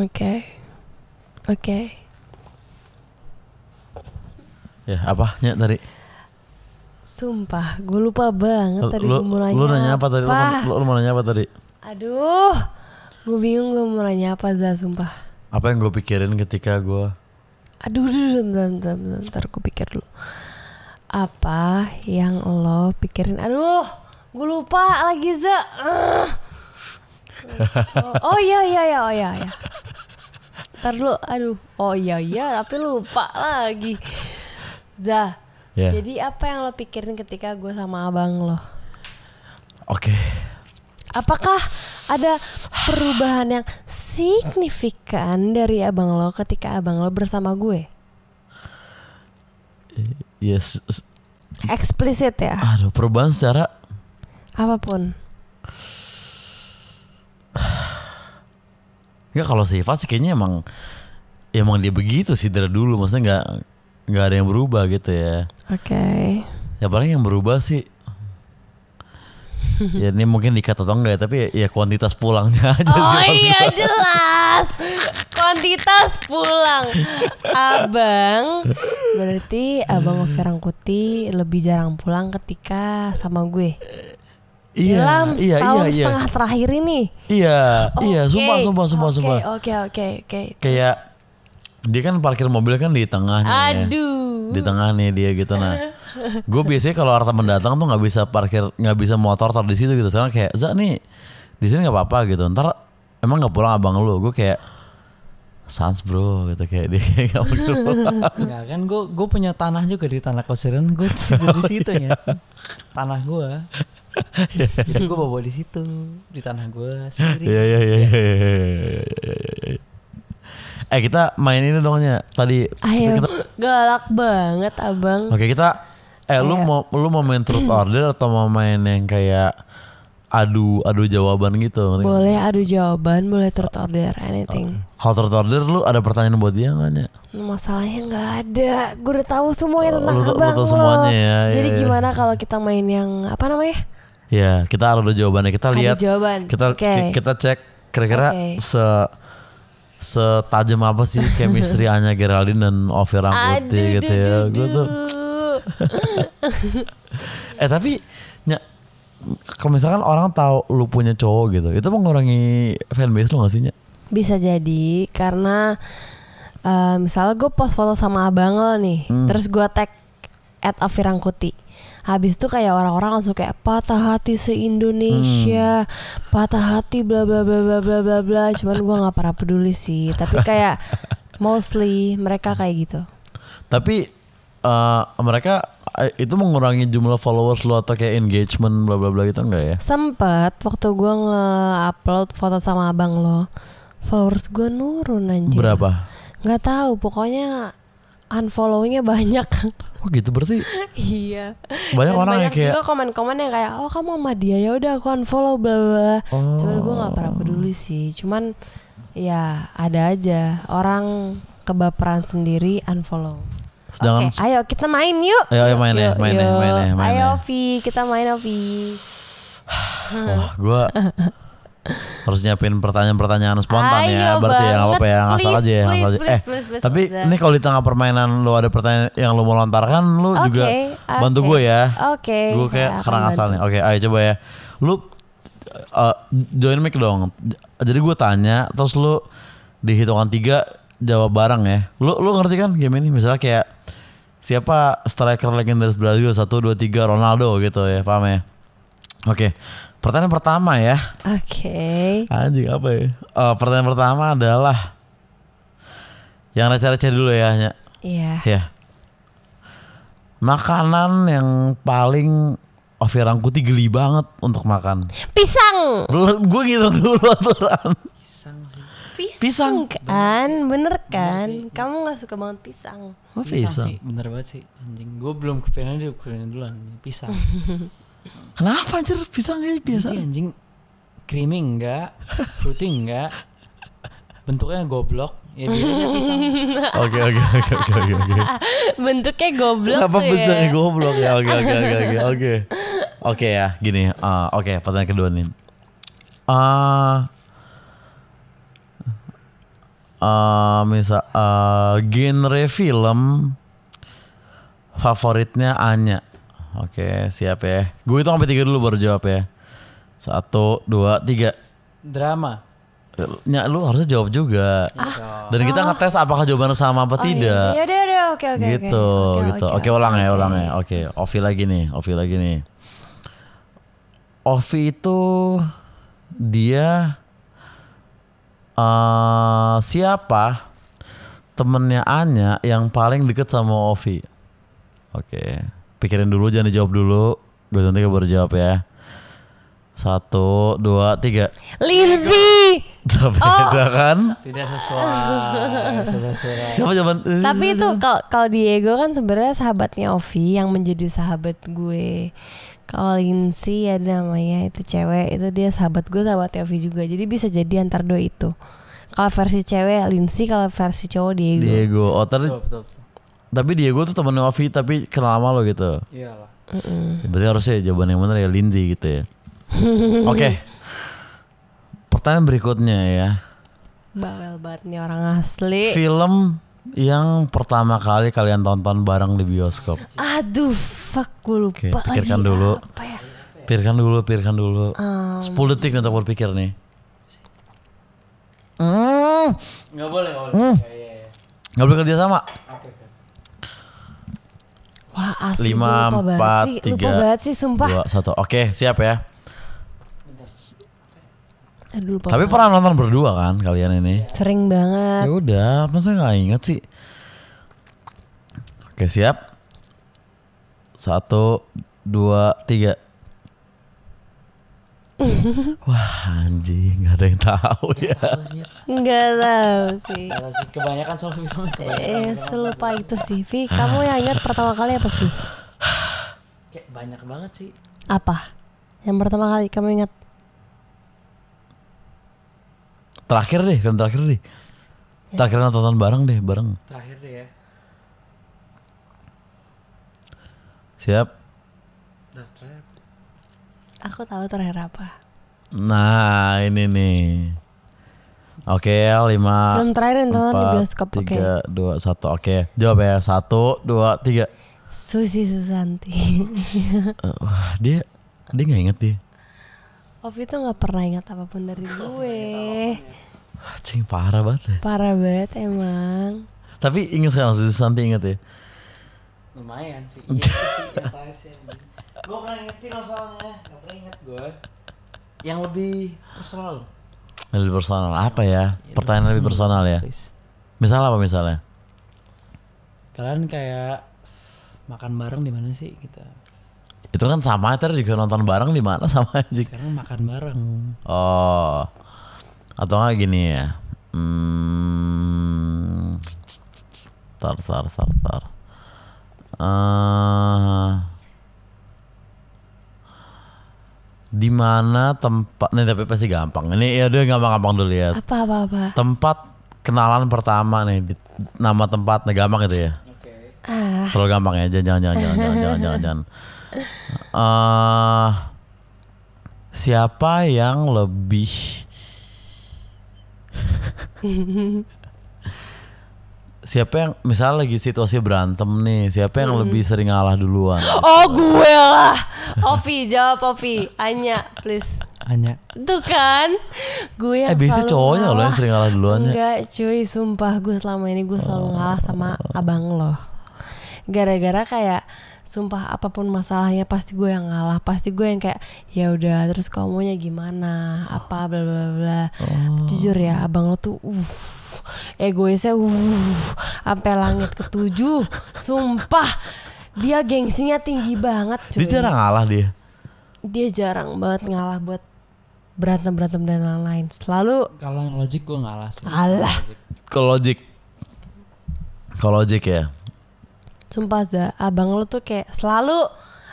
Oke. Oke. Ya apa? Ya tadi. Sumpah, gue lupa banget tadi lu, gue mau nanya lu nanya apa tadi? Lu, lu, lu mau nanya apa tadi? Aduh, gue bingung gue mau nanya apa Za, sumpah. Apa yang gue pikirin ketika gue Aduh, aduh, bentar, bentar, bentar, bentar, gue pikir dulu. Apa yang lo pikirin? Aduh, gue lupa lagi Za. Ah. Oh, oh iya iya iya oh iya iya. Ntar dulu, aduh. Oh iya iya, tapi lupa lagi. Za, Ya. jadi apa yang lo pikirin ketika gue sama abang lo? Oke. Apakah ada perubahan yang signifikan dari abang lo ketika abang lo bersama gue? Yes. Eksplisit ya, Aduh, perubahan secara apa pun. Enggak kalau sifat sih kayaknya emang ya emang dia begitu sih dari dulu maksudnya nggak nggak ada yang berubah gitu ya Oke. ya paling yang berubah sih ya ini mungkin dikat atau enggak ya tapi ya, ya kuantitas pulangnya aja sih Oh maksudnya. iya jelas. Kuantitas pulang. Abang berarti abang Firangkuti lebih jarang pulang ketika sama gue. Iya Dalam iya setahun iya. iya setengah terakhir ini. iya iya. Oke, sumpah sumpah sumpah oke, sumpah. Oke oke oke. kayak dia kan parkir mobil kan di tengahnya ya. Aduh. di tengah nih dia gitu. Nah gue biasanya kalau arta mendatang tuh nggak bisa parkir nggak bisa motor taruh di situ gitu. Sekarang kayak za nih di sini nggak apa-apa gitu. Ntar emang nggak pulang abang lu. Gue kayak sans bro gitu. Kayak dia kayak nggak mau pulang. Enggak kan gue gue punya tanah juga di tanah Kosiren gue tidur di situ ya. Tanah gue gue bawa di situ di tanah gue sendiri Iya iya iya iya iya iya, iya, iya. Eh kita main ini dongnya tadi. kita- Ayo. kita- Galak banget abang. Oke kita. Eh lu Ayo. mau lu mau main truth order atau mau main yang kayak adu adu jawaban gitu? Boleh adu jawaban, boleh truth order, anything. Kalau truth order lu ada pertanyaan buat dia nggak Nya? Masalahnya nggak ada. Gue udah tahu semuanya Oh, tentang lu- lu abang tahu lo. semuanya ya, Jadi iya, iya. gimana kalau kita main yang apa namanya? Ya kita adu jawabannya kita Adu lihat jawaban. kita ki- kita cek kira-kira Oke. se setajam apa sih chemistry Anya Geraldine dan Ovi Rangkuti gitu ya. Gue tuh Eh tapi ny- kalau misalkan orang tahu lu punya cowok gitu, itu mengurangi fanbase lu gak sih Nya? Bisa jadi karena eh, misalnya gue post foto sama abang lo nih, Hmm. terus gue tag at Afirangkuti. Habis itu kayak orang-orang langsung kayak patah hati se-Indonesia, patah hati bla bla bla bla bla bla bla. Cuman gue nggak pernah peduli sih. Tapi kayak mostly mereka kayak gitu. Tapi eh, mereka eh, itu mengurangi jumlah followers lu atau kayak engagement bla bla bla gitu enggak ya? Sempet waktu gue nge-upload foto sama abang lo, followers gue nurun anjir. Berapa? Nggak tahu, pokoknya unfollownya banyak. Oh gitu berarti iya. banyak Dan orang yang banyak kayak juga komen-komen yang kayak, oh kamu sama dia ya udah aku unfollow bla bla. bla." oh, Cuman gue nggak pernah peduli sih. Cuman ya ada aja orang kebaperan sendiri unfollow. sedangkan Oke, ayo kita main yuk. Ayo, ayo main ya, main ya, main ya, main Ayo. Ovi, kita main Ovi. Wah, gue harus nyiapin pertanyaan-pertanyaan spontan ya. Ayo Berarti ya nggak apa-apa ya, banget. ngasal Please, aja ya. please, please, eh, please, please, tapi please. ini kalau di tengah permainan lu ada pertanyaan yang lu mau lontarkan, lu Oke, juga bantu oke. gue ya. Oke. gue kayak saya akan kerang asal bantu. nih. Oke, ayo coba ya. Lu uh, join mic dong. Jadi gue tanya, terus lu di hitungan tiga jawab bareng ya. Lu lu ngerti kan game ini? Misalnya kayak siapa striker legendaris Brazil satu dua tiga Ronaldo gitu ya, paham ya? Oke, pertanyaan pertama ya. Oke. Anjing apa ya? Eh, pertanyaan pertama adalah yang receh-receh dulu ya. Iya. Ya. Makanan yang paling Ovi Rangkuti geli banget untuk makan. Pisang. Belum gue gitu dulu aturan. pisang sih Pisang, Pisang. kan, bener kan? Kamu nggak suka banget pisang? Oh, pisang, pisang. sih bener banget sih anjing gue belum kepikiran dia kepikiran duluan pisang Kenapa anjir pisang kayak biasa? Biji anjing creamy enggak fruity enggak bentuknya goblok ya biasanya pisang Oke oke oke oke oke oke. Bentuknya goblok Kenapa tuh bentuknya ya. goblok ya? Oke oke oke oke oke. Oke ya, gini. ah, oke, pertanyaan kedua nih. Ah eh misal eh, genre film favoritnya Anya. Oke, siap ya. Gue itu sampai tiga dulu baru jawab ya. Satu, dua, tiga. Drama. Ya, lu harusnya jawab juga. Dan kita ngetes apakah jawabannya sama apa Oh, tidak. Iya, iya, iya, oke, oke, oke. gitu, Oke, gitu. oke, Oke, ulang ya, oke. ulang ya. Oke, Ovi lagi nih, Ovi lagi nih. Ovi itu dia eh siapa temennya Anya yang paling deket sama Ovi? Oke, pikirin dulu, jangan dijawab dulu. Gue nanti baru jawab ya. Satu, dua, tiga. Lindsay. Beda kan? Tidak sesuai. Tidak sesuai. Siapa jawaban? Tapi itu kalau kalau Diego kan sebenarnya sahabatnya Ovi yang menjadi sahabat gue. Kalau Lindsay ada namanya itu cewek itu dia sahabat gue sahabatnya Ovi juga. Jadi bisa jadi antar dua itu. Kalau versi cewek Lindsay, kalau versi cowok Diego. Diego. Oh, tadi, Tapi Diego tuh temennya Ovi tapi kenal sama lo gitu. Iyalah. Berarti harusnya jawaban yang benar ya Lindsay gitu ya. Oke. Pertanyaan berikutnya ya. Bawel banget nih orang asli. Film yang pertama kali kalian tonton bareng di bioskop. Aduh, fuck gue lupa Oke, pikirkan lagi. dulu. Apa ya? Pikirkan dulu, pikirkan dulu. Um, 10 detik untuk berpikir nih. Hmm, Enggak boleh, enggak boleh. Hmm. Iya, iya, iya. nggak boleh kerja sama. Oke. Wah asli Lima, empat, sih. tiga, lupa banget sih, sumpah. Dua, satu. Oke, siap ya. Aduh, lupa Tapi banget. pernah nonton berdua kan kalian ini? Sering banget. Ya udah, masa nggak inget sih? Oke siap. Satu, dua, tiga. Wah anjing, nggak ada yang tahu ya. Enggak tahu sih. Kebanyakan soal film kebanyakan. Eh, selupa itu sih, Vi. Kamu yang ingat pertama kali apa, Vi? Kayak banyak banget sih. Apa? Yang pertama kali kamu ingat? Terakhir deh, film terakhir deh. Terakhir nonton bareng deh, bareng. Terakhir deh ya. Siap. Aku tahu terakhir apa. Nah ini nih. Oke, lima, Film terakhir yang tonton di bioskop, oke. tiga, dua, satu. Oke, jawab ya. Satu, dua, tiga. Susi Susanti. Eh, Wah, dia dia nggak inget dia. Ovi tuh nggak pernah ingat apa pun dari gue. Cing parah banget ya. Parah banget emang. Tapi inget sekarang Susi Santi inget ya. Lumayan sih. Iya sih. Gue pernah inget film soalnya. Gak pernah inget gue. Yang lebih personal. Lebih personal apa ya? Pertanyaan lebih personal ya. Misalnya apa misalnya? Kalian kayak makan bareng di mana sih kita? Itu kan sama tadi juga nonton bareng di mana sama aja. Sekarang makan bareng. Oh. Atau nggak gini ya. Hmm. Tar, tar, tar, tar. Eh, di mana tempat nih tapi pasti gampang. Ini ya udah gampang-gampang dulu ya. Apa apa apa? Tempat kenalan pertama nih di- nama tempatnya gampang itu ya. Oke. Ah, Terlalu gampang ya. Jangan jangan jangan jangan jangan jangan jangan. jangan. Eh, siapa yang lebih Siapa yang misalnya lagi situasi berantem nih, siapa yang lebih sering ngalah duluan? Oh gue lah. Ovi jawab Ovi. Anya please. Hanya Tuh kan. Gue yang Eh biasanya cowoknya loh yang ngalah. sering ngalah duluannya. Enggak cuy sumpah gue selama ini gue selalu ngalah sama abang lo Gara-gara kayak Sumpah apa pun masalahnya pasti gue yang ngalah Pasti gue yang kayak ya udah terus kamu maunya gimana? Apa bla bla bla Jujur ya abang lo tuh uff Egoisnya uff Sampai langit ketujuh. Sumpah Dia gengsinya tinggi banget cuy. Dia jarang ngalah dia. Dia jarang banget ngalah buat Berantem-berantem dan lain-lain. Selalu kalau yang logik gue ngalah sih. Alah. Kalau logik, kalau logik ya. Sumpah Za, abang lo tuh kayak selalu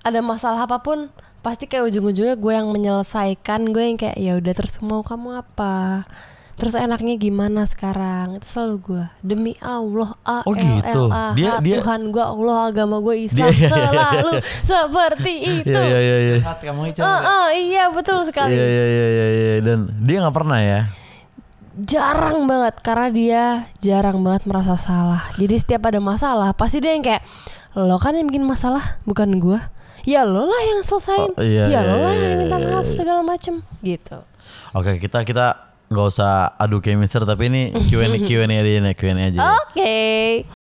ada masalah apa pun pasti kayak ujung-ujungnya gue yang menyelesaikan gue yang kayak ya udah terus mau kamu apa terus enaknya gimana sekarang itu selalu gue demi Allah A Oh L gitu. L A H, Dia- dia- Tuhan gue Allah agama gue Islam Dia- iya, iya, iya. selalu seperti itu Iya iya iya iya. Saat kamu itu ah, iya betul sekali Iya iya iya iya iya dan dia nggak pernah ya. Jarang banget karena dia jarang banget merasa salah. Jadi setiap ada masalah pasti dia yang kayak lo kan yang bikin masalah bukan gua. Ya lo lah yang selesain. Oh, iya, ya iya, lo lah iya, yang minta iya, maaf iya. segala macem gitu. Oke, kita kita nggak usah adu chemistry tapi ini Q&A Q&A aja Q&A aja. Oke.